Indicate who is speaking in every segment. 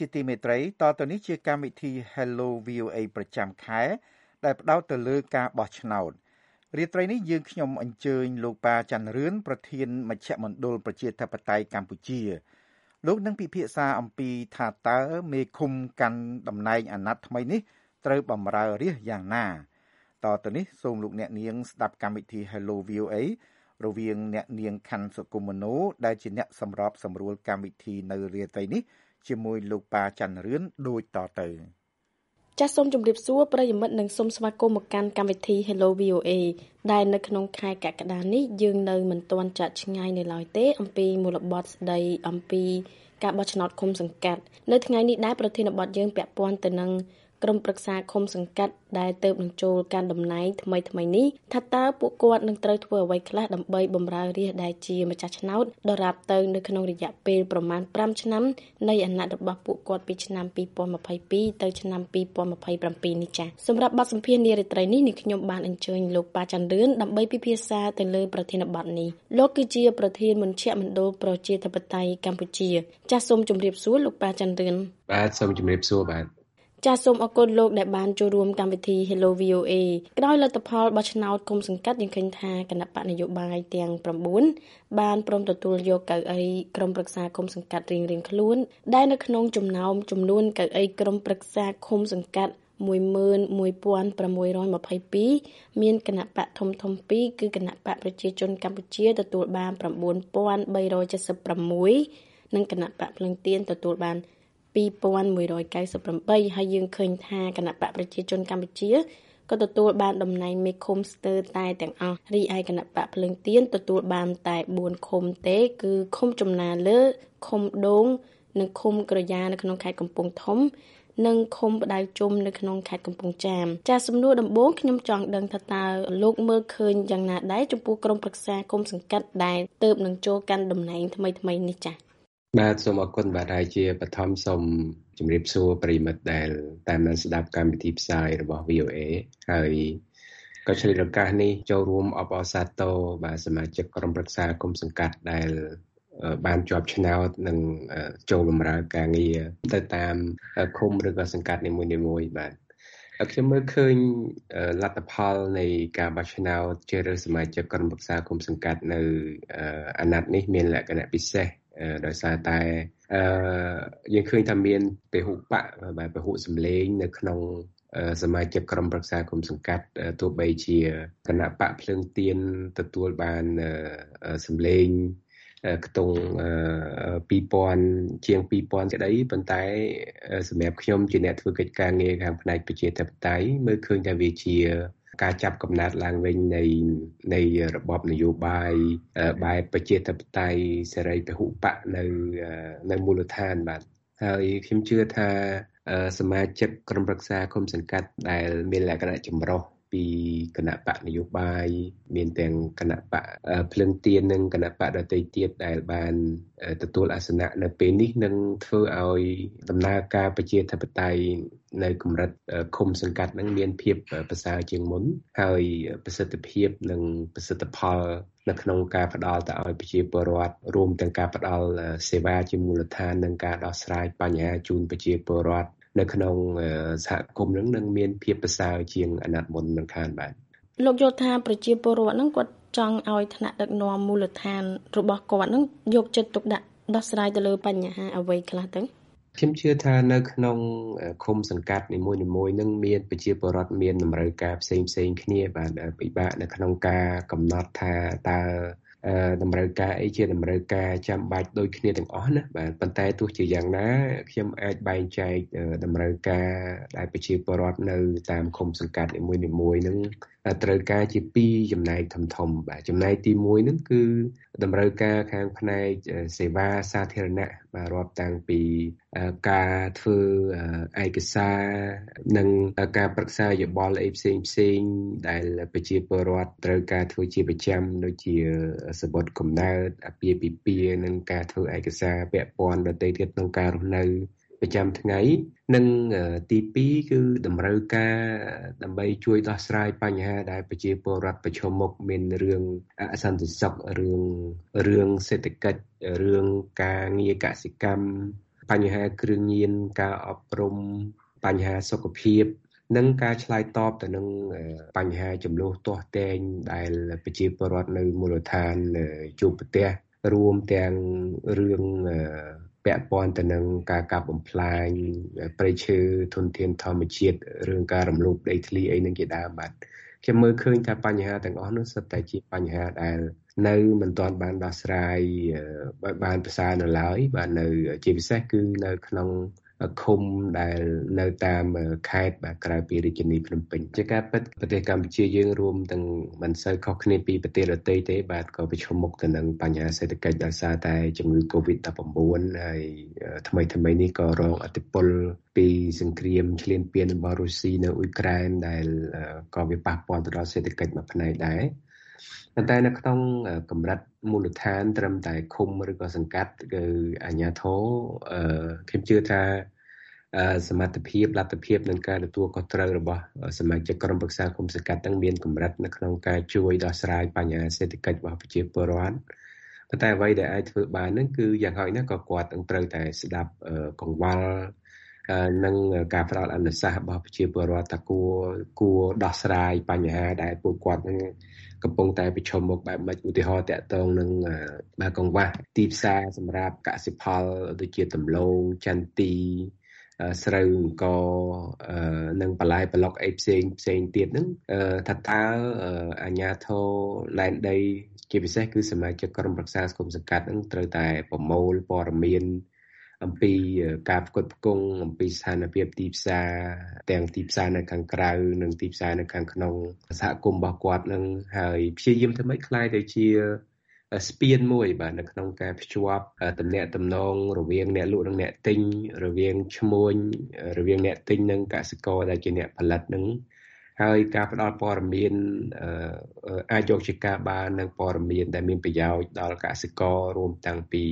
Speaker 1: លោកអ្នកនាងជាទីមេត្រីតទៅនេះជាកម្មវិធី Hello VOA ប្រចាំខែ ដែលផ្ដោតទៅលើការបោះឆ្នោតរាត្រីនេះយើងខ្ញុំអញ្ជើញលោកប៉ាច័ន្ទរឿនប្រធានមជ្ឈមណ្ឌលប្រជាធិបតេយ្យកម្ពុជាលោកនឹងពិភាក្សាអំពីថាតើមេឃុំកាន់តំណែងអាណត្តិថ្មីនេះត្រូវបម្រើរាជយ៉ាងណាតទៅនេះសូមលោកអ្នកនាងស្ដាប់កម្មវិធី Hello VOA រវាងអ្នកនាងខាន់សុគមនោដែលជាអ្នកសម្របសម្រួលកម្មវិធីនៅរាត្រីនេះ ជាមួយលោកប៉ាច័ន្ទរឿនដូចតទៅ
Speaker 2: ចាសសូមជម្រាបសួរប្រិយមិត្តនិងសូមស្វាគមន៍មកកាន់កម្មវិធី Hello VOA ដែលនៅក្នុងខែកក្កដានេះយើងនៅមិនទាន់ចាត់ឆ្ងាយនៅឡើយទេ អំពីមូលបត្រស្ដីអំពីការបោះឆ្នោតឃុំសង្កាត់នៅថ្ងៃនេះដែរប្រធានបទយើងពាក់ព័ន្ធទៅនឹង ក្រុមប្រឹក្សាឃុំសង្កាត់ដែលទៅនឹងចូលកាន់តំណែងថ្មីថ្មីនេះថាតើពួកគាត់នឹងត្រូវធ្វើអ្វីខ្លះដើម្បីបម្រើរាជដែលជាម្ចាស់ឆ្នោតដរាបទៅនៅក្នុងរយៈពេលប្រមាណ5ឆ្នាំនៃអាណត្តិរបស់ពួកគាត់ពីឆ្នាំ2022ទៅឆ្នាំ2027នេះចា៎សម្រាប់បទសម្ភាសន៍នារីត្រីនេះនេះខ្ញុំបានអញ្ជើញលោកប៉ាច័ន្ទរឿនដើម្បីពិភាក្សាទៅលើប្រធានបទនេះលោកគឺជាប្រធានមជ្ឈមណ្ឌលប្រជាធិបតេយ្យកម្ពុជា ចាសសូមជម្រាបសួរលោកប៉ាច័ន្ទរឿន
Speaker 3: បាទសូមជម្រាបសួរបាទ
Speaker 2: ចាសសូមអរគុណលោកដែលបានចូលរួមកម្មវិធី Hello VOA ក្រោយលទ្ធផលបោះឆ្នោតគុំសង្កាត់យើងឃើញថាគណៈបកនយោបាយទាំង9បានព្រមទទួលយកកៅអីក្រុមប្រឹក្សាគុំសង្កាត់រៀងៗខ្លួន ដែលនៅក្នុងចំណោមចំនួនកៅអីក្រុមប្រឹក្សាគុំសង្កាត់11622មានគណៈបកធំធំ2គឺគណៈបកប្រជាជនកម្ពុជាទទួលបាន9376និងគណៈបកភ្លឹងទៀនទទួលបាន 2198ហើយយើងឃើញថាគណៈបកប្រជាជនកម្ពុជាក៏ទទួលបានតំណែងមេឃុំស្ទើរតែទាំងអស់រីឯគណៈបកភ្លើងទៀនទទួលបានតែ4ឃុំទេ គឺឃុំចំណាលើឃុំដូង និងឃុំក្រយ៉ានៅក្នុងខេត្តកំពង់ធំនិងឃុំផ្ដៅជុំនៅក្នុងខេត្តកំពង់ចាមចាសសំណួរដំបូងខ្ញុំចង់ដឹងថាតើលោកមើលឃើញយ៉ាងណាដែរចំពោះក្រុមប្រឹក្សាគុំសង្កាត់ដែលទៅនឹងចូលកាន់តំណែងថ្មីថ្មីនេះចា៎
Speaker 3: បាទសូមអរគុណបាទហើយជាបឋមសូមជម្រាបសួរប្រិមិត្តដែលតាមដានស្ដាប់កម្មវិធីផ្សាយរបស់ VOA ហើយក៏ឆ្លៀតឱកាសនេះចូលរួមអបអរសាទរបាទសមាជិកក្រុមប្រឹក្សាគុំសង្កាត់ដែលបានជាប់ឆ្នោតនិងចូលបម្រើការងារទៅតាមឃុំឬក៏សង្កាត់នីមួយៗបាទខ្ញុំមើលឃើញលទ្ធផលនៃការបោះឆ្នោតជ្រើសរើសសមាជិកក្រុមប្រឹក្សាគុំសង្កាត់នៅអាណត្តិនេះមានលក្ខណៈពិសេស ដោយសារតែអឺយើងឃើញថាមានពហុបកបាទពហុសម្លេងនៅក្នុងសមាជិកក្រុមប្រឹក្សាគុំសង្កាត់ទោះបីជាគណៈបកភ្លើងទៀនទទួលបានសម្លេងខ្ទង់2000ជាង2000ក្តីប៉ុន្តែសម្រាប់ខ្ញុំជាអ្នកធ្វើកិច្ចការងារខាងផ្នែកប្រជាធិបតេយ្យមើលឃើញថាវាជា ការចាប់កំណើតឡើងវិញនៃនៃរបបនយោបាយបែបប្រជាធិបតេយ្យសេរីពហុបកនៅនៅមូលដ្ឋានបាទហើយខ្ញុំជឿថាសមាជិកក្រុមប្រឹក្សាគុំសង្កាត់ដែលមានលក្ខណៈចម្រុះ ពីគណៈបកនយោបាយមានទាំងគណៈបកភ្លឹងទៀននិងគណៈបកដទៃទៀតដែលបានទទួលអាសនៈនៅពេលនេះនឹងធ្វើឲ្យដំណើរការប្រជាធិបតេយ្យនៅកម្រិតឃុំសង្កាត់នឹងមានភាពប្រសើរជាងមុនហើយប្រសិទ្ធភាពនិងប្រសិទ្ធផលនៅក្នុងការផ្ដល់ទៅឲ្យប្រជាពលរដ្ឋរួមទាំងការផ្ដល់សេវាជាមូលដ្ឋាននិងការដោះស្រាយបញ្ហាជូនប្រជាពលរដ្ឋ នៅក្នុងសហគមន៍នឹងនឹងមានភាពប្រសើរជាងអាណត្តិមុននឹងខានបាទ
Speaker 2: លោកយល់ថាប្រជាពលរដ្ឋនឹងគាត់ចង់ឲ្យថ្នាក់ដឹកនាំមូលដ្ឋាន របស់គាត់នឹងយកចិត្តទុកដាក់ដោះស្រាយទៅលើបញ្ហាអ្វីខ្លះទៅ
Speaker 3: ខ្ញុំជឿថានៅក្នុងឃុំសង្កាត់នីមួយៗនឹងមានប្រជាពលរដ្ឋមានតម្រូវការផ្សេងផ្សេងគ្នាបាទពិបាកនៅក្នុងការកំណត់ថាតើ តម្រូវការអីជាតម្រូវការចាំបាច់ដូចគ្នាទាំងអស់ណាបាទប៉ុន្តែទោះជាយ៉ាងណាខ្ញុំអាចបែងចែកតម្រូវការដែលប្រជាពលរដ្ឋនៅតាមឃុំសង្កាត់នីមួយៗហ្នឹងត្រូវការជា2ចំណែកធំធំបាទចំណែកទី1ហ្នឹងគឺតម្រូវការខាងផ្នែកសេវាសាធារណៈបាទរាប់តាំងពីការធ្វើឯកសារនិងការប្រឹក្សាយោបល់អីផ្សេងផ្សេងដែលប្រជាពលរដ្ឋត្រូវការធ្វើជាប្រចាំដូចជាសបុតកំណើតអាពាហ៍ពិពាហ៍និងការធ្វើឯកសារពាក់ព័ន្ធដទៃទៀតក្នុងការរស់នៅ ប្រចាំថ្ងៃ និងទី2គឺតម្រូវការដើម្បីជួយដោះស្រាយបញ្ហាដែលប្រជាពលរដ្ឋប្រឈមមុខមានរឿងអសន្តិសុខរឿងរឿងសេដ្ឋកិច្ចរឿងការងារកសិកម្មបញ្ហាគ្រឿងញៀនការអប់រំបញ្ហាសុខភាពនិងការឆ្លើយតបទៅនឹងបញ្ហាចំនួនទាស់តែងដែលប្រជាពលរដ្ឋនៅមូលដ្ឋានជួបប្រទះរួមទាំងរឿង ពាក់ព័ន្ធទៅនឹងការកាប់បំផ្លាញព្រៃឈើធនធានធម្មជាតិរឿងការរំលោភដីធ្លីអីនឹងជាដើមបាទខ្ញុំមើលឃើញថាបញ្ហាទាំងអស់នោះសុទ្ធតែជាបញ្ហាដែលនៅមិនទាន់បានដោះស្រាយបានប្រសើរនៅឡើយបាទនៅជាពិសេសគឺនៅក្នុង ឃុំដែលនៅតាមខេត្តបាទក្រៅពីរាជធានីភ្នំពេញជាការពិតប្រទេសកម្ពុជាយើងរួមទាំងមិនសូវខុសគ្នាពីប្រទេសដទៃទេបាទក៏ប្រឈមមុខទៅនឹងបញ្ហាសេដ្ឋកិច្ចដោយសារតែជំងឺ Covid-19 ហើយថ្មីថ្មីនេះក៏រងឥទ្ធិពលពីសង្គ្រាមឈ្លានពានរបស់រុស្ស៊ីនៅអ៊ុយក្រែនដែលក៏វាប៉ះពាល់ទៅដល់សេដ្ឋកិច្ចមួយផ្នែកដែរ ប៉ុន្តែនៅក្នុងកម្រិតមូលដ្ឋាន ត្រឹមតែឃុំឬក៏សង្កាត់គឺអាជ្ញាធរខ្ញុំជឿថាសមត្ថភាពលទ្ធភាពនិងការទទួលខុសត្រូវរបស់សមាជិកក្រុមប្រឹក្សាគុំសង្កាត់ទាំងមានកម្រិតនៅក្នុងការជួយដោះស្រាយបញ្ហាសេដ្ឋកិច្ចរបស់ប្រជាពលរដ្ឋប៉ុន្តែអ្វីដែលអាចធ្វើបានហ្នឹងគឺយ៉ាងហោចណាស់ក៏គាត់នឹងត្រូវតែស្ដាប់កង្វល់និងការផ្ដល់អនុសាសន៍របស់ប្រជាពលរដ្ឋថាគួរគួរដោះស្រាយបញ្ហាដែលពួកគាត់នឹង កំពុងតែប្រឈមមុខបែបម៉េចឧទាហរណ៍តកតងនឹងបើកង្វះទីផ្សារសម្រាប់កសិផលដូចជាដំឡូងចន្ទីស្រូវអង្គនិងបន្លែប្លុកអីផ្សេងផ្សេងទៀតហ្នឹងថាតើអាញាធរឡែនដីជាពិសេសគឺសមាជិកក្រុមប្រឹក្សាសង្គមសង្កាត់ហ្នឹងត្រូវតែប្រមូលព័ត៌មាន អំពីការផ្គត់ផ្គង់អំពីស្ថានភាពទីផ្សារទាំងទីផ្សារនៅខាងក្រៅនិងទីផ្សារនៅខាងក្នុងសហគមន៍របស់គាត់នឹងហើយព្យាយាមធ្វើម៉េចខ្លាយទៅជាស្ពានមួយបាទនៅក្នុងការភ្ជាប់តំណែងតំណងរវាងអ្នកលក់និងអ្នកទិញរវាងឈ្មួញរវាងអ្នកទិញនិងកសិករដែលជាអ្នកផលិតនឹងហើយការផ្ដល់ព័ត៌មានអាចយកជាការបាននឹងព័ត៌មានដែលមានប្រយោជន៍ដល់កសិកររួមទាំងពី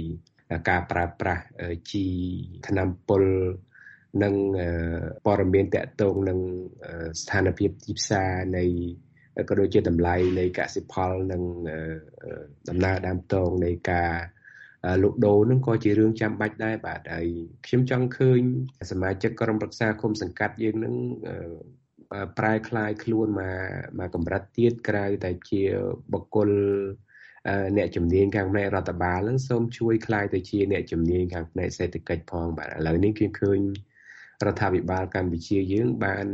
Speaker 3: ការប្រើប្រាស់ជីថ្នាំពុលនិងព័ត៌មានតកតងនឹងស្ថានភាពទីផ្សារនៃក៏ដូចជាតម្លៃនៃកសិផលនិងដំណើរដើមតងនៃការលក់ដូរនឹងក៏ជារឿងចាំបាច់ដែរបាទហើយខ្ញុំចង់ឃើញសមាជិកក្រុមប្រឹក្សាគុំសង្កាត់យើងនឹងប្រែคลายខ្លួនមកមកកម្រិតទៀតក្រៅតែជាបុគ្គល អ្នកជំនាញខាងផ្នែករដ្ឋបាលនឹងសូមជួយខ្លាយទៅជាអ្នកជំនាញខាងផ្នែកសេដ្ឋកិច្ចផងបាទឥឡូវនេះខ្ញុំឃើញរដ្ឋាភិបាលកម្ពុជាយើងបាន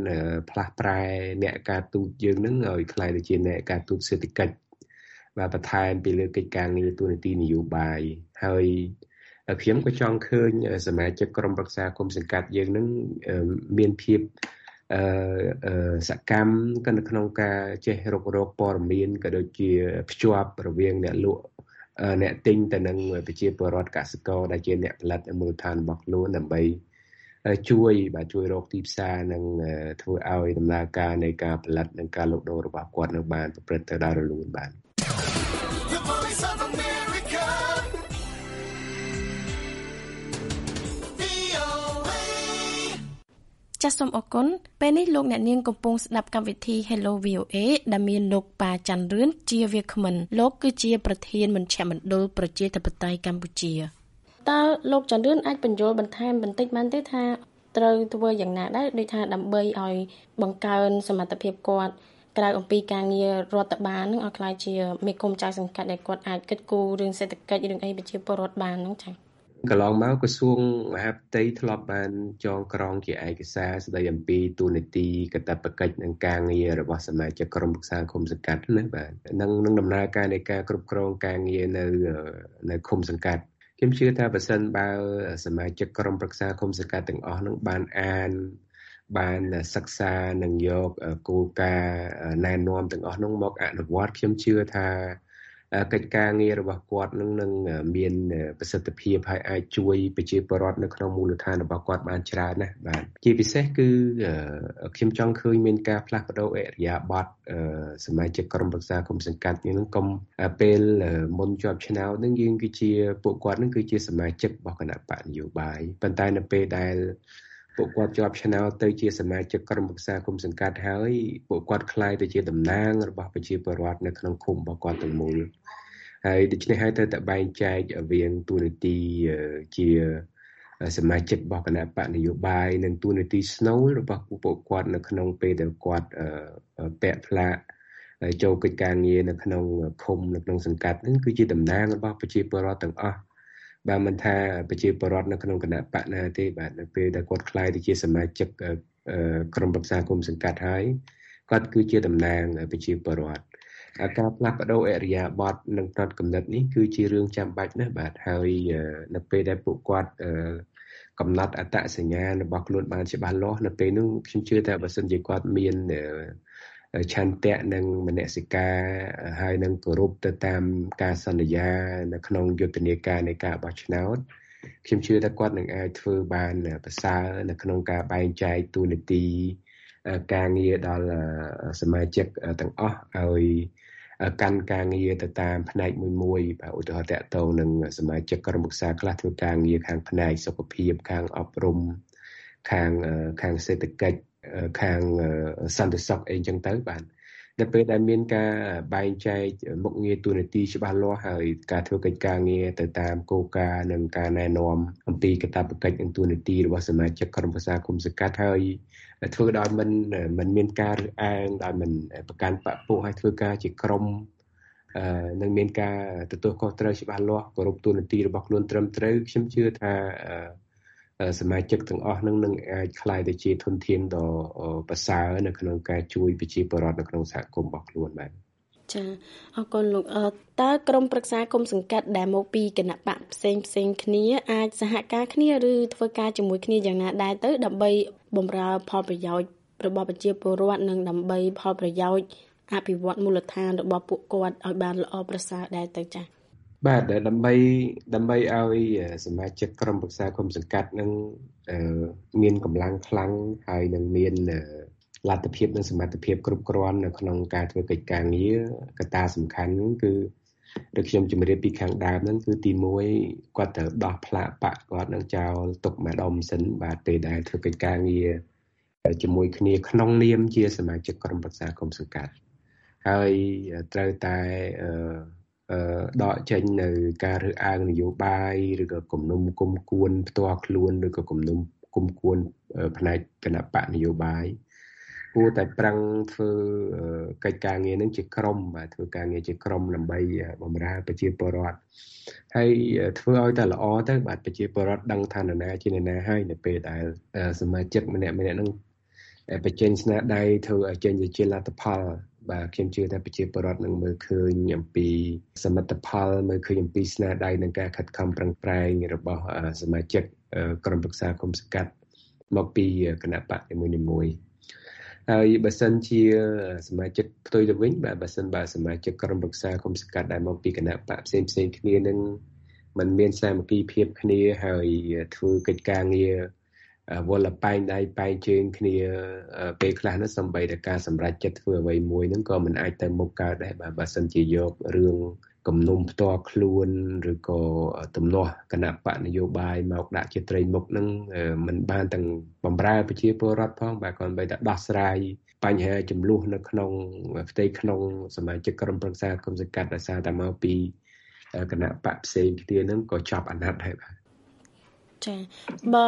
Speaker 3: ផ្លាស់ប្រែអ្នកការទូតយើងនឹងឲ្យខ្លាយទៅជាអ្នកការទូតសេដ្ឋកិច្ចបាទបន្ថែមពីលើកិច្ចការងារទូនាទីនយោបាយហើយខ្ញុំក៏ចង់ឃើញសមាជិកក្រុមប្រឹក្សាគុំសង្កាត់យើងនឹងមានភាព អឺសកម្មក៏នៅក្នុងការចេះរករកព័ត៌មានក៏ដូចជាភ្ជាប់រវាងអ្នកលក់អ្នកទិញទៅនឹងប្រជាពលរដ្ឋកសិករដែលជាអ្នកផលិតមូលដ្ឋានរបស់ខ្លួនដើម្បីជួយបាទជួយរកទីផ្សារនិងធ្វើឲ្យដំណើរការនៃការផលិតនិងការលក់ដូររបស់គាត់នៅបានប្រព្រឹត្តទៅដោយរលូនបាទ
Speaker 2: ចាសសូមអរគុណពេលនេះលោកអ្នកនាងកំពុងស្ដាប់កម្មវិធី Hello VOA ដែលមានលោកប៉ាច័ន្ទរឿនជាវាគ្មិនលោកគឺជាប្រធានមជ្ឈមណ្ឌលប្រជាធិបតេយ្យកម្ពុជាតើលោកចន្ទរឿនអាចបញ្យល់បន្ថែមបន្តិចបានទេថាត្រូវធ្វើយ៉ាងណាដែរដូចថាដើម្បីឲ្យបង្កើនសមត្ថភាពគាត់ក្រៅអំពីការងាររដ្ឋបាលនឹងឲ្យខ្លាយជាមេគុំចៅសង្កាត់ដែលគាត់អាចគិតគូររឿងសេដ្ឋកិច្ចរឿងអីប្រជាពលរដ្ឋបានហ្នឹងចា៎
Speaker 3: កន្លងមកក្រសួងមហាផ្ទៃធ្លាប់បានចងក្រងជាឯកសារស្ដីអំពីទូនីតិកតបកិច្ចនិងការងាររបស់សមាជិកក្រុមប្រឹក្សាឃុំសង្កាត់ណាបាទនឹងនឹងដំណើរការនៃការគ្រប់គ្រងការងារនៅនៅឃុំសង្កាត់ខ្ញុំជឿថាបើសិនបើសមាជិកក្រុមប្រឹក្សាគុំសង្កាត់ទាំងអស់នឹងបានអានបានសិក្សានិងយកគោលការណ៍ណែនាំទាំងអស់នោះមកអនុវត្តខ្ញុំជឿថា កិច្ចការងាររបស់គាត់នឹងនឹងមានប្រសិទ្ធភាពហើយអាចជួយប្រជាពលរដ្ឋនៅក្នុងមូលដ្ឋានរបស់គាត់បានច្រើនណាស់បាទជាពិសេសគឺខ្ញុំចង់ឃើញមានការផ្លាស់ប្ដូរអរិយាប័ត្រសមាជិកក្រុមប្រឹក្សាគុំសង្កាត់នេះនឹងកុំពេលមុនជាប់ឆ្នោតនឹងយើងគឺជាពួកគាត់នឹងគឺជាសមាជិករបស់គណៈបកនយោបាយប៉ុន្តែនៅពេលដែល ពួកគាត់ជាប់ឆ្នោតទៅជាសមាជិកក្រុមប្រឹក្សាគុំសង្កាត់ហើយពួកគាត់ខ្លាយទៅជាតំណាងរបស់ប្រជាពលរដ្ឋនៅក្នុងឃុំរបស់គាត់ទាំងមូលហើយដូច្នេះហើយត្រូវតែបែងចែកវៀងទូនីតិជាសមាជិករបស់គណៈបកនយោបាយនិងទូនីតិស្នូលរបស់ពួកគាត់នៅក្នុងពេលដែលគាត់ពាក់ផ្លាកចូលកិច្ចការងារនៅក្នុងឃុំនៅក្នុងសង្កាត់នឹងគឺជាតំណាងរបស់ប្រជាពលរដ្ឋទាំងអស់ បើមិនថាប្រជាពលរដ្ឋនៅក្នុងគណៈបកណាទេបាទនៅពេលដែលគាត់ខ្លាយទៅជាសមាជិកក្រុមប្រឹក្សាគុំសង្កាត់ហើយគាត់គឺជាតំណាងប្រជាពលរដ្ឋការផ្លាស់ប្ដូរអរិយាប័ត្រនិងផ្នត់កំណត់នេះគឺជារឿងចាំបាច់ណាស់បាទហើយនៅពេលដែលពួកគាត់កំណត់អត្តសញ្ញាណរបស់ខ្លួនបានច្បាស់លាស់នៅពេលនោះខ្ញុំជឿថាបើសិនជាគាត់មាន ឆន្ទៈនិងមនសិការហើយនឹងគោរពទៅតាមការសន្យា នៅក្នុងយុទ្ធនាការនៃការបោះឆ្នោតខ្ញុំជឿថាគាត់នឹងអាចធ្វើបានប្រសើរនៅក្នុងការបែងចែកទូនាទីការងារដល់សមាជិកទាំងអស់ឲ្យកាន់ការងារទៅតាមផ្នែកមួយមួយបាទឧទាហរណ៍តកតងនឹងសមាជិកក្រុមប្រឹក្សាខ្លះធ្វើការងារខាងផ្នែកសុខភាពខាងអប់រំខាងខាងសេដ្ឋកិច្ច ខាងសន្តិសុខអីចឹងទៅបាទនៅពេលដែលមានការបែងចែកមុខងារទូនាទីច្បាស់លាស់ហើយការធ្វើកិច្ចការងារទៅតាមគោលការណ៍និងការណែនាំអំពីកាតព្វកិច្ចនិងទូនាទីរបស់សមាជិកក្រុមប្រឹក្សាគុំសង្កាត់ហើយធ្វើដោយមិនមិនមានការរើសអើងដោយមិនប្រកាន់បពុះហើយធ្វើការជាក្រុមនឹងមានការទទួលខុសត្រូវច្បាស់លាស់គោរពទូនាទីរបស់ខ្លួនត្រឹមត្រូវខ្ញុំជឿថា សមាជិកទាំងអស់នឹងនឹងអាចคล้ายទៅជាធនធានដ៏ប្រសើរនៅក្នុងការជួយប្រជាពលរដ្ឋនៅក្នុងសហគមន៍របស់ខ្លួនបាទ
Speaker 2: ចាអរគុណលោកតើក្រុមប្រឹក្សាគុំសង្កាត់ដែលមកពីគណៈបកផ្សេងផ្សេងគ្នាអាចសហការគ្នាឬធ្វើការជាមួយគ្នាយ៉ាងណាដែរទៅដើម្បីបម្រើផលប្រយោជន៍របស់ប្រជាពលរដ្ឋនិងដើម្បីផលប្រយោជន៍អភិវឌ្ឍមូលដ្ឋានរបស់ពួកគាត់ឲ្យបានល្អប្រសើរដែរទៅចា៎
Speaker 3: បាទដើម្បីដើម្បីឲ្យសមាជិកក្រុមប្រឹក្សាគុំសង្កាត់នឹងមានកម្លាំងខ្លាំងហើយនឹងមានលទ្ធភាពនិងសមត្ថភាពគ្រប់គ្រាន់នៅក្នុងការធ្វើកិច្ចការងារកត្តាសំខាន់គឺដូចខ្ញុំជម្រាបពីខាងដើមហ្នឹងគឺទី1គាត់ត្រូវដោះផ្លាកបាក់គាត់នឹងចោលទុកម្ដុំសិនបាទពេលដែលធ្វើកិច្ចការងារជាមួយគ្នាក្នុងនាមជាសមាជិកក្រុមប្រឹក្សាគុំសង្កាត់ហើយត្រូវតែ ដកចេញនៅការរើសអើងនយោបាយឬក៏គំនុំគុំគួនផ្ទាល់ខ្លួនឬក៏គំនុំគុំគួនផ្នែកគណៈបកនយោបាយគួរតែប្រឹងធ្វើកិច្ចការងារនឹងជាក្រុមបាទធ្វើការងារជាក្រុមដើម្បីបម្រើប្រជាពលរដ្ឋហើយធ្វើឲ្យតែល្អទៅបាទប្រជាពលរដ្ឋដឹងថានរណាជានរណាហើយនៅពេលដែលសមាជិកម្នាក់ម្នាក់នឹងបញ្ចេញស្នាដៃធ្វើឲ្យចេញជាលទ្ធផល បាទខ្ញុំជឿថាប្រជាពលរដ្ឋនឹងមើលឃើញអំពីសមិទ្ធផលមើលឃើញអំពីស្នាដៃនិងការខិតខំប្រឹងប្រែងរបស់សមាជិកក្រុមប្រឹក្សាគុំសង្កាត់មកពីគណៈបកនីមួយៗហើយបើសិនជាសមាជិកផ្ទុយទៅវិញបាទបើសិនបើសមាជិកក្រុមប្រឹក្សាគុំសង្កាត់ដែលមកពីគណៈបកផ្សេងផ្សេងគ្នានឹងมันមានសាមគ្គីភាពគ្នាហើយធ្វើកិច្ចការងារ វល់បែងដៃបែងជើងគ្នាពេលខ្លះនោះសំបីតែការសម្រេចចិត្តធ្វើអ្វីមួយហ្នឹងក៏មិនអាចទៅមុខកើតដែរបាទបើសិនជាយករឿងគំនុំផ្ទាល់ខ្លួនឬក៏ទំនាស់គណៈបកនយោបាយមកដាក់ជាត្រីមុខនឹងมันបានទាំងបំរើប្រជាពលរដ្ឋផងបាទ còn បីតែដោះស្រាយបញ្ហាចំនួននៅក្នុងផ្ទៃក្នុងសមាជិកក្រុមប្រឹក្សាគុំសង្កាត់ដោយសារតែមកពីគណៈបកផ្សេងគ្នានឹងក៏ចាប់អាណត្តិហើយបាទ
Speaker 2: ចាបើ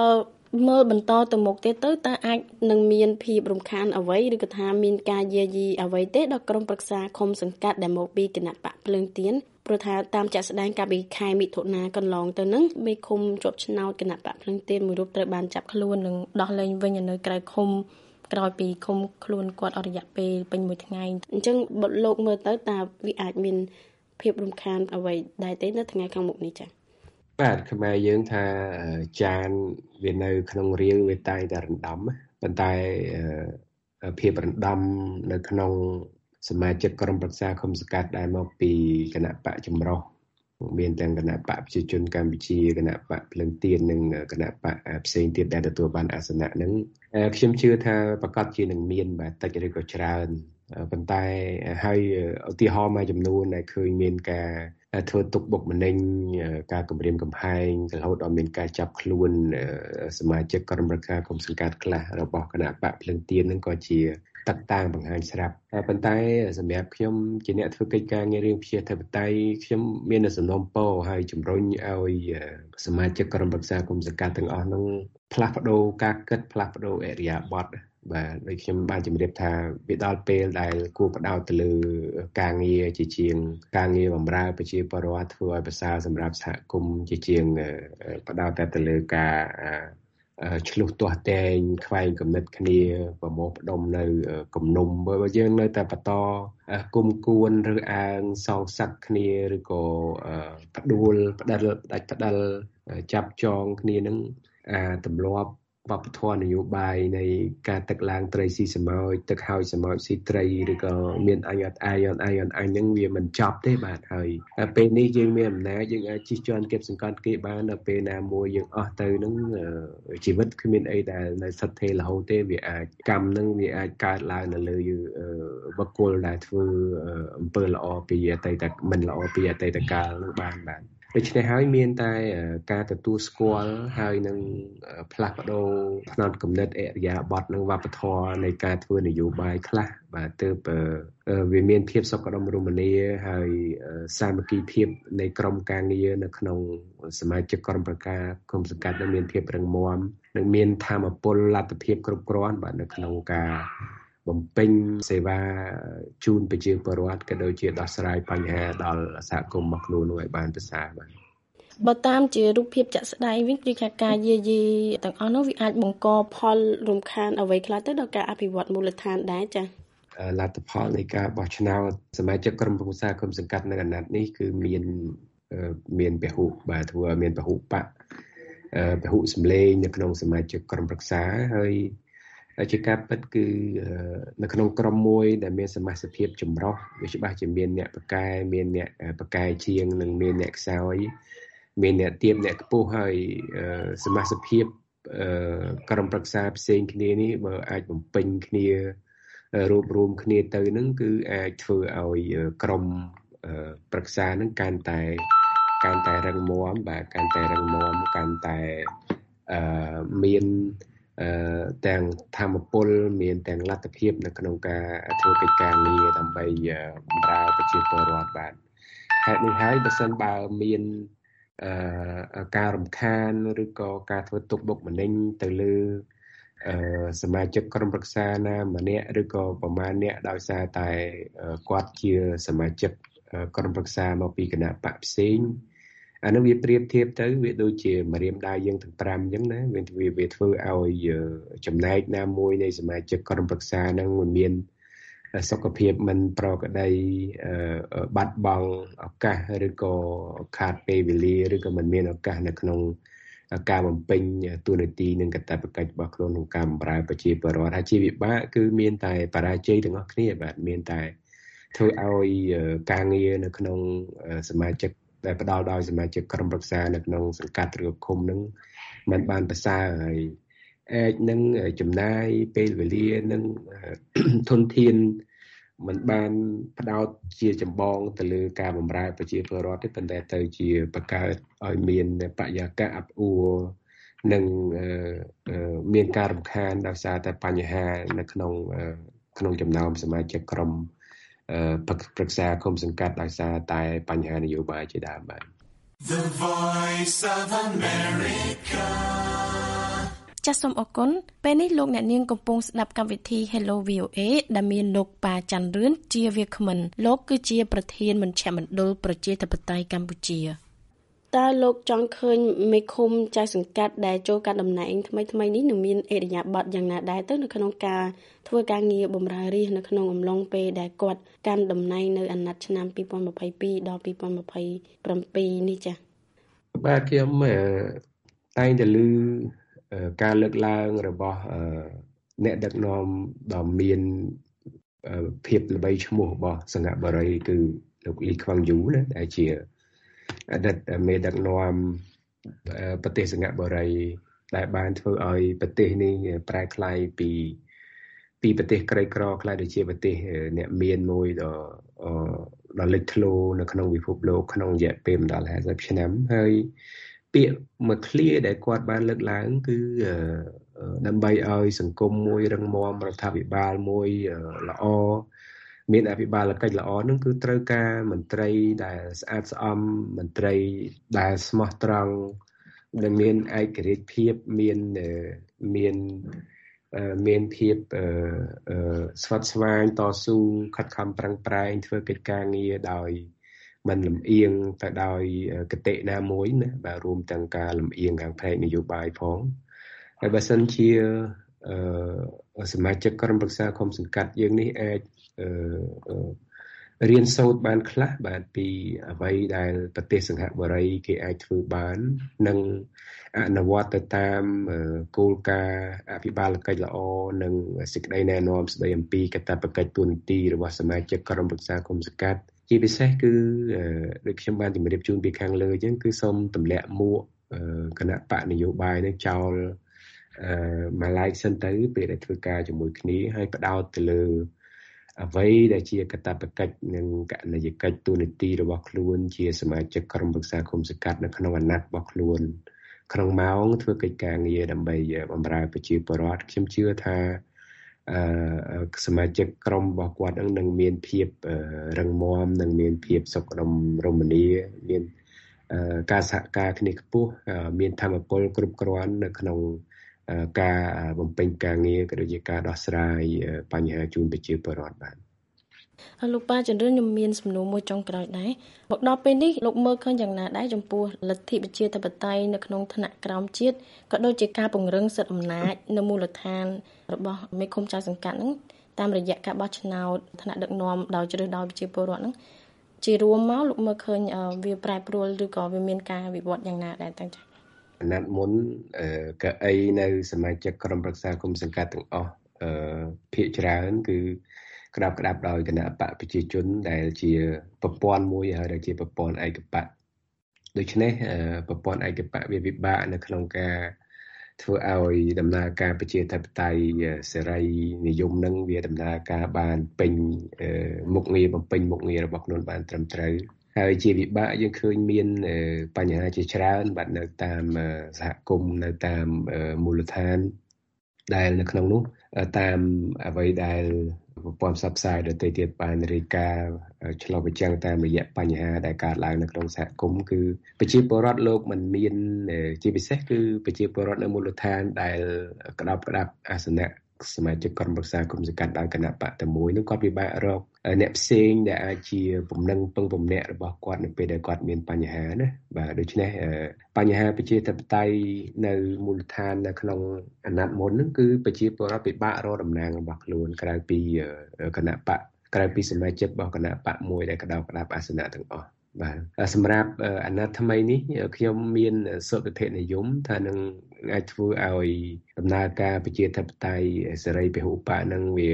Speaker 2: មើលបន្តទៅមុខទៀតទៅតើអាចនឹងមានភាពរំខានអ្វីឬក៏ថាមានការយាយីអ្វីទេដល់ក្រុមប្រឹក្សាឃុំសង្កាត់ដែលមកពីគណៈបកភ្លើងទៀនព្រោះថាតាមចាក់ស្ដែងកាលពីខែមិថុនាកន្លងទៅនឹងមេឃុំជាប់ឆ្នោតគណៈបកភ្លើងទៀនមួយរូបត្រូវបានចាប់ខ្លួននិងដោះលែងវិញនៅក្រៅឃុំក្រោយពីឃុំខ្លួនគាត់អស់រយៈពេលពេញមួយថ្ងៃអញ្ចឹងបទលោកមើលទៅតើវាអាចមានភាពរំខានអ្វីដែរទេនៅថ្ងៃខាងមុខនេះចា៎
Speaker 3: បាទខ្មែរយើងថាចានវានៅ ក្នុងរាវវាតែងតែរំដំប៉ុន្តែភាពរំដំនៅក្នុងសមាជិកក្រុមប្រឹក្សាគុំសង្កាត់ដែលមកពីគណៈបកចម្រុះមានទាំងគណៈបកប្រជាជនកម្ពុជាគណៈបកភ្លឹងទៀននិងគណៈបកផ្សេងទៀតដែលទទួលបានអាសនៈហ្នឹងខ្ញុំជឿថាប្រកាសជានឹងមានបាទតិចឬក៏ច្រើនប៉ុន្តែហើយឧទាហរណ៍មួយចំនួនដែលឃើញមានការ ធ្វើទុកបុកម្នេញការគម្រាមកំហែងរហូតដល់មានការចាប់ខ្លួន សមាជិកក្រុមប្រឹក្សាគុំសង្កាត់ខ្លះរបស់គណៈបកភ្លឹងទៀននឹងក៏ជាតកតាងបង្ហាញស្រាប់ប៉ុន្តែសម្រាប់ខ្ញុំជាអ្នកធ្វើកិច្ចការងាររឿងជាធិបតេយ្យខ្ញុំមានសំណូមពរហើយជំរុញឲ្យសមាជិកក្រុមប្រឹក្សាគុំសង្កាត់ទាំងអស់នោះផ្លាស់ប្ដូរការគិតផ្លាស់ប្ដូរអរិយាប័ត្រ បាទដូចខ្ញុំបានជម្រាបថាវាដល់ពេលដែលគួរផ្ដោតទៅលើការងារជាជាង ការងារបម្រើប្រជាពលរដ្ឋធ្វើឲ្យប្រសើរសម្រាប់សហគមន៍ជាជាងផ្ដោតតែទៅលើការឆ្លុះទាស់តែងខ្វែងគំនិតគ្នាប្រមោះផ្ដុំនៅគំនុំបើយើងនៅតែបន្តគុំគួនឬអាងសងសឹកគ្នាឬក៏ផ្ដួលផ្ដិលផ្ដាច់ផ្ដាល់ចាប់ចងគ្នានឹងអាទម្លាប់ វប្បធម៌នយោបាយនៃការទឹកឡើងត្រីស៊ីសមោចទឹកហើយសមោចស៊ីត្រីឬក៏មានអញអត់អាយអត់អាយអត់អញហ្នឹងវាមិនចប់ទេបាទហើយពេលនេះយើងមានអំណាចយើងអាចជិះជាន់គៀបសង្កត់គេបានដល់ពេលណាមួយយើងអស់ទៅហ្នឹងជីវិតគ្មានអីដែលនៅសិតទេរហូតទេវាអាចកម្មហ្នឹងវាអាចកើតឡើងនៅលើបុគ្គលដែលធ្វើអំពើល្អពីអតីតមិនល្អពីអតីតកាលហ្នឹងបានបាទ ដូច្នេះហើយមានតែការទទួលស្គាល់ហើយនឹងផ្លាស់ប្ដូរផ្នត់គំនិតអរិយាប័ត្រនិងវប្បធម៌នៃការធ្វើនយោបាយខ្លះបាទទើបវាមានភាពសុខដុមរមនាហើយសាមគ្គីភាពនៃក្រុមការងារនៅក្នុងសមាជិកក្រុមប្រការគុំសង្កាត់នឹងមានភាពរឹងមាំនិងមានធម៌ពលលទ្ធភាពគ្រប់គ្រាន់បាទនៅក្នុងការ បំពេញសេវាជូនប្រជាពលរដ្ឋក៏ដូចជាដោះស្រាយបញ្ហាដល់សហគមន៍របស់ខ្លួននោះឲ្យបានប្រសើរបាទ
Speaker 2: បើតាមជារូបភាពចាក់ស្ដែងវិញគឺថាការយាយីទាំងអស់នោះវាអាចបង្កផលរំខានអ្វីខ្លះទៅដល់ការអភិវឌ្ឍមូលដ្ឋានដែរចា៎
Speaker 3: លទ្ធផលនៃការបោះឆ្នោតសមាជិកក្រុមប្រឹក្សាក្រុមសង្កាត់នៅអាណត្តិនេះគឺមានមានពហុបាទធ្វើឲ្យមានពហុបកពហុសម្លេងនៅក្នុងសមាជិកក្រុមប្រឹក្សាហើយ ជាការពិតគឺនៅក្នុងក្រុមមួយដែលមានសមាជិកភាពចម្រុះវាច្បាស់ជាមានអ្នកបកែមានអ្នកបកែជាងនិងមានអ្នកខ្សោយមានអ្នកទៀបអ្នកខ្ពស់ហើយសមាជិកភាពក្រុមប្រឹក្សាផ្សេងគ្នានេះបើអាចបំពេញគ្នារួបរวมគ្នាទៅនឹងគឺអាចធ្វើឲ្យក្រុមប្រឹក្សានឹងកាន់តែកាន់តែរឹងមាំបាទកាន់តែរឹងមាំកាន់តែអឺមានអឺ ទាំងធម្មពលមានទាំងលទ្ធភាពនៅក្នុងការធ្វើកិច្ចការងារដើម្បីបម្រើប្រជាពលរដ្ឋបាទហេតុនេះហើយបើសិនបើមានអឺការរំខានឬក៏ការធ្វើទុកបុកម្នេញទៅលើអឺសមាជិកក្រុមប្រឹក្សាណាម្នាក់ឬក៏ប្រមាណអ្នកដោយសារតែគាត់ជាសមាជិកក្រុមប្រឹក្សាមកពីគណៈបកផ្សេងអា នឹងវាប្រៀបធៀបទៅវាដូចជាម្រាមដៃយើងទាំង5អញ្ចឹងណាវាវាធ្វើឲ្យចំណែកណាមួយនៃសមាជិកក្រុមប្រឹក្សានឹងមិនមានសុខភាពមិនប្រក្រតីបាត់បង់ឱកាសឬក៏ខាតពេលវេលាឬក៏មិនមានឱកាសនៅក្នុងការបំពេញទួនាទីនិងកាតព្វកិច្ចរបស់ខ្លួនក្នុងការបម្រើប្រជាពលរដ្ឋអាជីវវិបាកគឺមានតែបរាជ័យទាំងអស់គ្នាបាទមានតែធ្វើឲ្យការងារនៅក្នុងសមាជិក ដែលផ្ដល់ដោយសមាជិកក្រុមប្រឹក្សានៅក្នុងសង្កាត់ឬឃុំនឹងมันបានប្រសើរហើយអាចនឹងចំណាយពេលវេលានឹងធនធានมันបានផ្ដោតជាចម្បងទៅលើការបម្រើប្រជាពលរដ្ឋទេប៉ុន្តែទៅជាបង្កើតឲ្យមានបរិយាកាសអាប់អួរនិងមានការរំខានដោយសារតែបញ្ហានៅក្នុងក្នុងចំណោមសមាជិកក្រុម ប្រឹក្សាគុំសង្កាត់ដោយសារតែបញ្ហានយោបាយជាដើមបាទ The Voice of America
Speaker 2: ចាសសូមអរគុណពេលនេះលោកអ្នកនាងកំពុងស្ដាប់កម្មវិធី Hello VOA ដែលមានលោកប៉ាច័ន្ទរឿនជាវាគ្មិនលោកគឺជាប្រធានមជ្ឈមណ្ឌលប្រជាធិបតេយ្យកម្ពុជា តើលោកចង់ឃើញមេឃុំចៅសង្កាត់ដែលចូលកាន់តំណែងថ្មីថ្មីនេះនឹងមានអេរយាប័តយ៉ាងណាដែរទៅនៅក្នុងការធ្វើការងារបម្រើរាជនៅក្នុងអំឡុងពេលដែលគាត់កាន់តំណែងនៅអាណត្តិឆ្នាំ2022ដល់2027នេះចា៎
Speaker 3: បាទខ្ញុំតែងតែឮការលើកឡើងរបស់អ្នកដឹកនាំដ៏មានភាពល្បីឈ្មោះរបស់សង្ហបុរីគឺលោកលីខ្វាំងយូណាដែលជា អតីតមេដឹកនាំប្រទេសសិង្ហបុរី ដែលបានធ្វើឲ្យប្រទេសនេះប្រែក្លាយពីពីប្រទេសក្រីក្រខ្លះដូចជាប្រទេសអ្នកមានមួយដ៏ដ៏លេចធ្លោនៅក្នុងពិភពលោកក្នុងរយៈពេលមិនដល់50ឆ្នាំហើយពាក្យមួយឃ្លាដែលគាត់បានលើកឡើងគឺដើម្បីឲ្យសង្គមមួយរឹងមាំរដ្ឋាភិបាលមួយល្អ មានអភិបាលកិច្ចល្អនឹងគឺត្រូវការមន្ត្រីដែលស្អាតស្អំមន្ត្រីដែលស្មោះត្រង់ដែលមានឯករាជ្យភាពមានមានមានភាពស្វិតស្វាញតស៊ូខិតខំប្រឹងប្រែងធ្វើកិច្ចការងារដោយមិនលំអៀងទៅដោយកតិណាមួយណាបាទរួមទាំងការលំអៀងខាងផ្នែកនយោបាយផងហើយបើសិនជា សមាជិកក្រុមប្រឹក្សាគុំសង្កាត់យើងនេះអាចរៀនសូត្របានខ្លះបាទពីអ្វីដែលប្រទេសសង្ហបុរី គេអាចធ្វើបាន និងអនុវត្តទៅតាមគោលការណ៍អភិបាលកិច្ចល្អនិងសេចក្តីណែនាំស្តីអំពីកាតព្វកិច្ចទូនីតិរបស់សមាជិកក្រុមប្រឹក្សាគុំសង្កាត់ជាពិសេសគឺដូចខ្ញុំបានជម្រាបជូនពីខាងលើអញ្ចឹងគឺសូមទម្លាក់មួកគណៈបកនយោបាយនេះចោលអឺ មួយឡែកសិនទៅពេលដែលធ្វើការជាមួយគ្នាហើយបដោតទៅលើអ្វីដែលជាកតបកិច្ចនិងកណនយកិច្ចទូនីតិរបស់ខ្លួនជាសមាជិកក្រុមប្រឹក្សាគុំសង្កាត់នៅក្នុងអាណត្តិរបស់ខ្លួនក្នុងម៉ោងធ្វើកិច្ចការងារដើម្បីបម្រើប្រជាពលរដ្ឋខ្ញុំជឿថាអឺសមាជិកក្រុមរបស់គាត់នឹងនឹងមានភាពរឹងមាំនិងមានភាពសុខដុមរមនាមានការសហការគ្នាខ្ពស់មានធម៌ពលគ្រប់គ្រាន់នៅក្នុង ការបំពេញការងារក៏ដូចជាការដោះស្រាយបញ្ហាជូនប្រជាពលរដ្ឋបាទ
Speaker 2: លោកប៉ាចន្ទរឿនខ្ញុំមានសំណួរមួយចុងក្រោយដែរមកដល់ពេលនេះលោកមើលឃើញយ៉ាងណាដែរចំពោះលទ្ធិប្រជាធិបតេយ្យនៅក្នុងថ្នាក់ក្រោមជាតិក៏ដូចជាការពង្រឹងសិទ្ធិអំណាចនៅមូលដ្ឋាន របស់មេឃុំចៅសង្កាត់ហ្នឹងតាមរយៈការបោះឆ្នោតថ្នាក់ដឹកនាំដោយជ្រើសដោយប្រជាពលរដ្ឋហ្នឹងជារួមមកលោកមើលឃើញវាប្រែប្រួលឬក៏វាមានការវិវត្តយ៉ាងណាដែរតើចា៎
Speaker 3: អាណត្តិមុនកៅអីនៅសមាជិកក្រុមប្រឹក្សាគុំសង្កាត់ទាំងអស់អឺភាគច្រើន គឺក្តាប់ក្តាប់ដោយគណៈបកប្រជាជន ដែលជាប្រព័ន្ធមួយហើយដែលជាប្រព័ន្ធឯកបកដូច្នេះប្រព័ន្ធឯកបកវាពិបាកនៅក្នុងការធ្វើឲ្យដំណើរការប្រជាធិបតេយ្យសេរីនិយមនឹងវាដំណើរការបានពេញមុខងារបំពេញមុខងាររបស់ខ្លួនបានត្រឹមត្រូវ ហើយជាវិបាកយើងឃើញមានបញ្ហាជាច្រើនបាទនៅតាមសហគមន៍នៅតាមមូលដ្ឋានដែលនៅក្នុងនោះតាមអ្វីដែលប្រព័ន្ធផ្សព្វផ្សាយដទៃទៀតបានរាយការណ៍ឆ្លុះបញ្ចាំងតាមរយៈបញ្ហាដែលកើតឡើងនៅក្នុងសហគមន៍គឺប្រជាពលរដ្ឋលោកមិនមានជាពិសេសគឺប្រជាពលរដ្ឋនៅមូលដ្ឋានដែលក្តាប់ក្តាប់អាសនៈ សមាជិកក្រុមប្រឹក្សាគុំសង្កាត់ដោយគណៈបកតែមួយនឹងគាត់ពិបាករកអ្នកផ្សេងដែលអាចជាពំនឹងពឹងពំនាក់របស់គាត់នៅពេលដែលគាត់មានបញ្ហាណាបាទដូច្នេះបញ្ហាប្រជាធិបតេយ្យនៅមូលដ្ឋាននៅក្នុងអាណត្តិមុនហ្នឹងគឺប្រជាពលរដ្ឋពិបាករកតំណែងរបស់ខ្លួនក្រៅពីគណៈបកក្រៅពីសមាជិករបស់គណៈបកមួយដែលក្តៅក្តាប់អាសនៈទាំងអស់បាទសម្រាប់អាណត្តិថ្មីនេះខ្ញុំមានសុខភាពនិយមថានឹង អាចធ្វើឲ្យដំណើរការប្រជាធិបតេយ្យសេរីពហុបកនឹងវា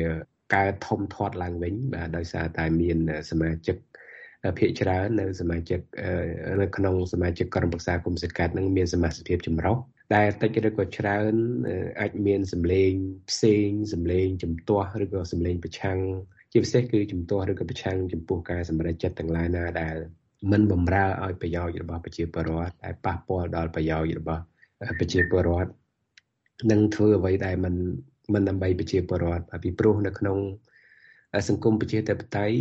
Speaker 3: កើតធំធាត់ឡើងវិញបាទដោយសារតែមានសមាជិកភាគច្រើននៅសមាជិកនៅក្នុងសមាជិកក្រុមប្រឹក្សាគុំសង្កាត់នឹងមានសមាជិកភាពចម្រុះដែលតិចឬក៏ច្រើនអាចមានសម្លេងផ្សេងសម្លេងជំទាស់ឬក៏សម្លេងប្រឆាំងជាពិសេសគឺជំទាស់ឬក៏ប្រឆាំងចំពោះការសម្រេចចិត្តទាំងឡាយណាដែលមិនបំរើឲ្យប្រយោជន៍របស់ប្រជាពលរដ្ឋតែប៉ះពាល់ដល់ប្រយោជន៍របស់ ប្រជាពលរដ្ឋនឹងធ្វើអ្វីដែលមិនមិនដើម្បីប្រជាពលរដ្ឋពីព្រោះនៅក្នុងសង្គមប្រជាធិបតេយ្យ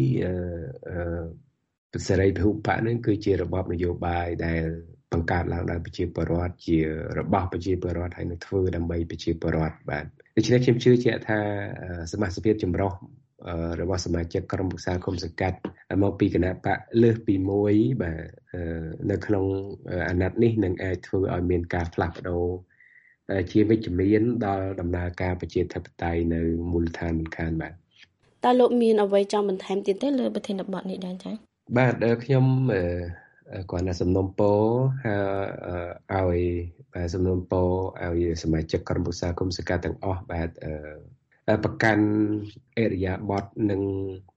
Speaker 3: អឺសេរីពហុបកនឹងគឺជារបបនយោបាយដែលបង្កើតឡើងដោយប្រជាពលរដ្ឋជារបស់ប្រជាពលរដ្ឋហើយនឹងធ្វើដើម្បីប្រជាពលរដ្ឋបាទដូច្នេះខ្ញុំជឿជាក់ថាសមាជិកចម្រុះ របស់សមាជិកក្រុមប្រឹក្សាគុំសង្កាត់មកពីគណៈបកលើសពីមួយបាទនៅក្នុងអាណត្តិនេះនឹងអាចធ្វើឲ្យមានការផ្លាស់ប្ដូរជាវិជ្ជមានដល់ដំណើរការប្រជាធិបតេយ្យនៅមូលដ្ឋានមិនខានបាទ
Speaker 2: តើលោកមានអ្វីចង់បន្ថែមទៀតទេលើប្រធានបទនេះដែរចា៎
Speaker 3: បាទខ្ញុំគាត់ណាសំណុំពរឲ្យបាទសំណុំពរឲ្យសមាជិកក្រុមប្រឹក្សាគុំសង្កាត់ទាំងអស់បាទ ប្រកាន់អរិយាប័ត្រនិង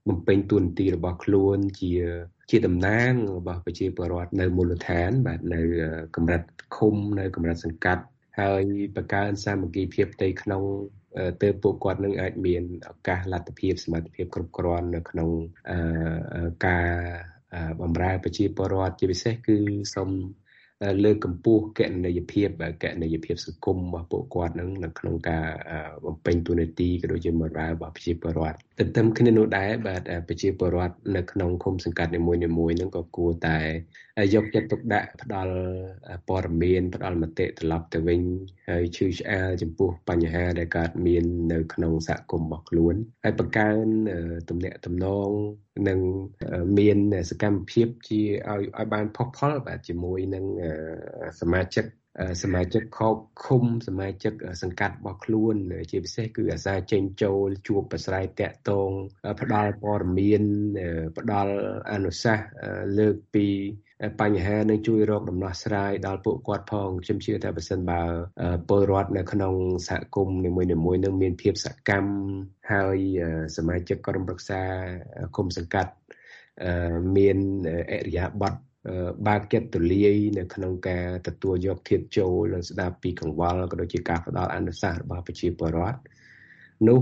Speaker 3: បំពេញតួនាទីរបស់ខ្លួនជាជាតំណាងរបស់ប្រជាពលរដ្ឋនៅមូលដ្ឋាន បាទនៅកម្រិតឃុំនៅកម្រិតសង្កាត់ហើយបង្កើនសាមគ្គីភាពផ្ទៃក្នុងទើបពួកគាត់នឹងអាចមានឱកាសលទ្ធភាពសមត្ថភាពគ្រប់គ្រាន់នៅក្នុងការបម្រើប្រជាពលរដ្ឋជាពិសេសគឺសូម លើកកម្ពស់កណន័យភាពកណន័យភាពសង្គមរបស់ពួកគាត់នឹងនៅក្នុងការបំពេញតួនាទីក៏ដូចជាបម្រើរបស់ប្រជាពលរដ្ឋទន្ទឹមគ្នានោះដែរបាទប្រជាពលរដ្ឋនៅក្នុងឃុំសង្កាត់នីមួយៗនឹងក៏គួរតែយកចិត្តទុកដាក់ផ្ដល់ព័ត៌មានផ្ដល់មតិត្រឡប់ទៅវិញហើយឈឺឆ្អាលចំពោះបញ្ហាដែលកើតមាននៅក្នុងសហគមន៍របស់ខ្លួនហើយបង្កើនទំនាក់ទំនង និងមានសកម្មភាពជាឲ្យឲ្យបានផុសផុលបាទជាមួយនឹងសមាជិកសមាជិកខោបឃុំសមាជិកសង្កាត់របស់ខ្លួន ជាពិសេសគឺអាសាចេញចូលជួបប្រស្រ័យតាក់ទងផ្ដល់ព័ត៌មានផ្ដល់អនុសាសន៍លើកពីបញ្ហានឹងជួយរកដំណោះស្រាយដល់ពួកគាត់ផងខ្ញុំជឿថាបើសិនបើពលរដ្ឋនៅក្នុងសហគមន៍នីមួយៗនឹងមានភាពសកម្មហើយសមាជិកក្រុមប្រឹក្សាគុំសង្កាត់មានអរិយាប័ត្របើកចិត្តទូលាយនៅក្នុងការទទួលយកធៀបចូលនិងស្ដាប់ពីកង្វល់ក៏ដូចជាការផ្ដល់អនុសាសន៍របស់ប្រជាពលរដ្ឋ នោះ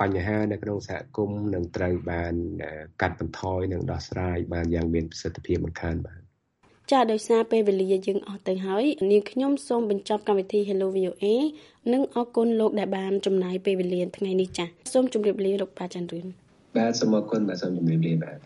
Speaker 3: បញ្ហានៅក្នុងសហគមន៍នឹងត្រូវបានកាត់បន្ថយនិងដោះស្រាយបានយ៉ាងមានប្រសិទ្ធភាពមិនខានបាទ
Speaker 2: ចាដោយសារពេលវេលាយើងអស់ទៅហើយនាងខ្ញុំសូមបញ្ចប់កម្មវិធី Hello VOA និងអរគុណលោកដែលបានចំណាយពេលវេលាថ្ងៃនេះចាសូមជម្រាបលាលោកប៉ាច័ន្ទរឿន
Speaker 3: បាទសូមអរគុណបាទសូមជម្រាបលាបាទ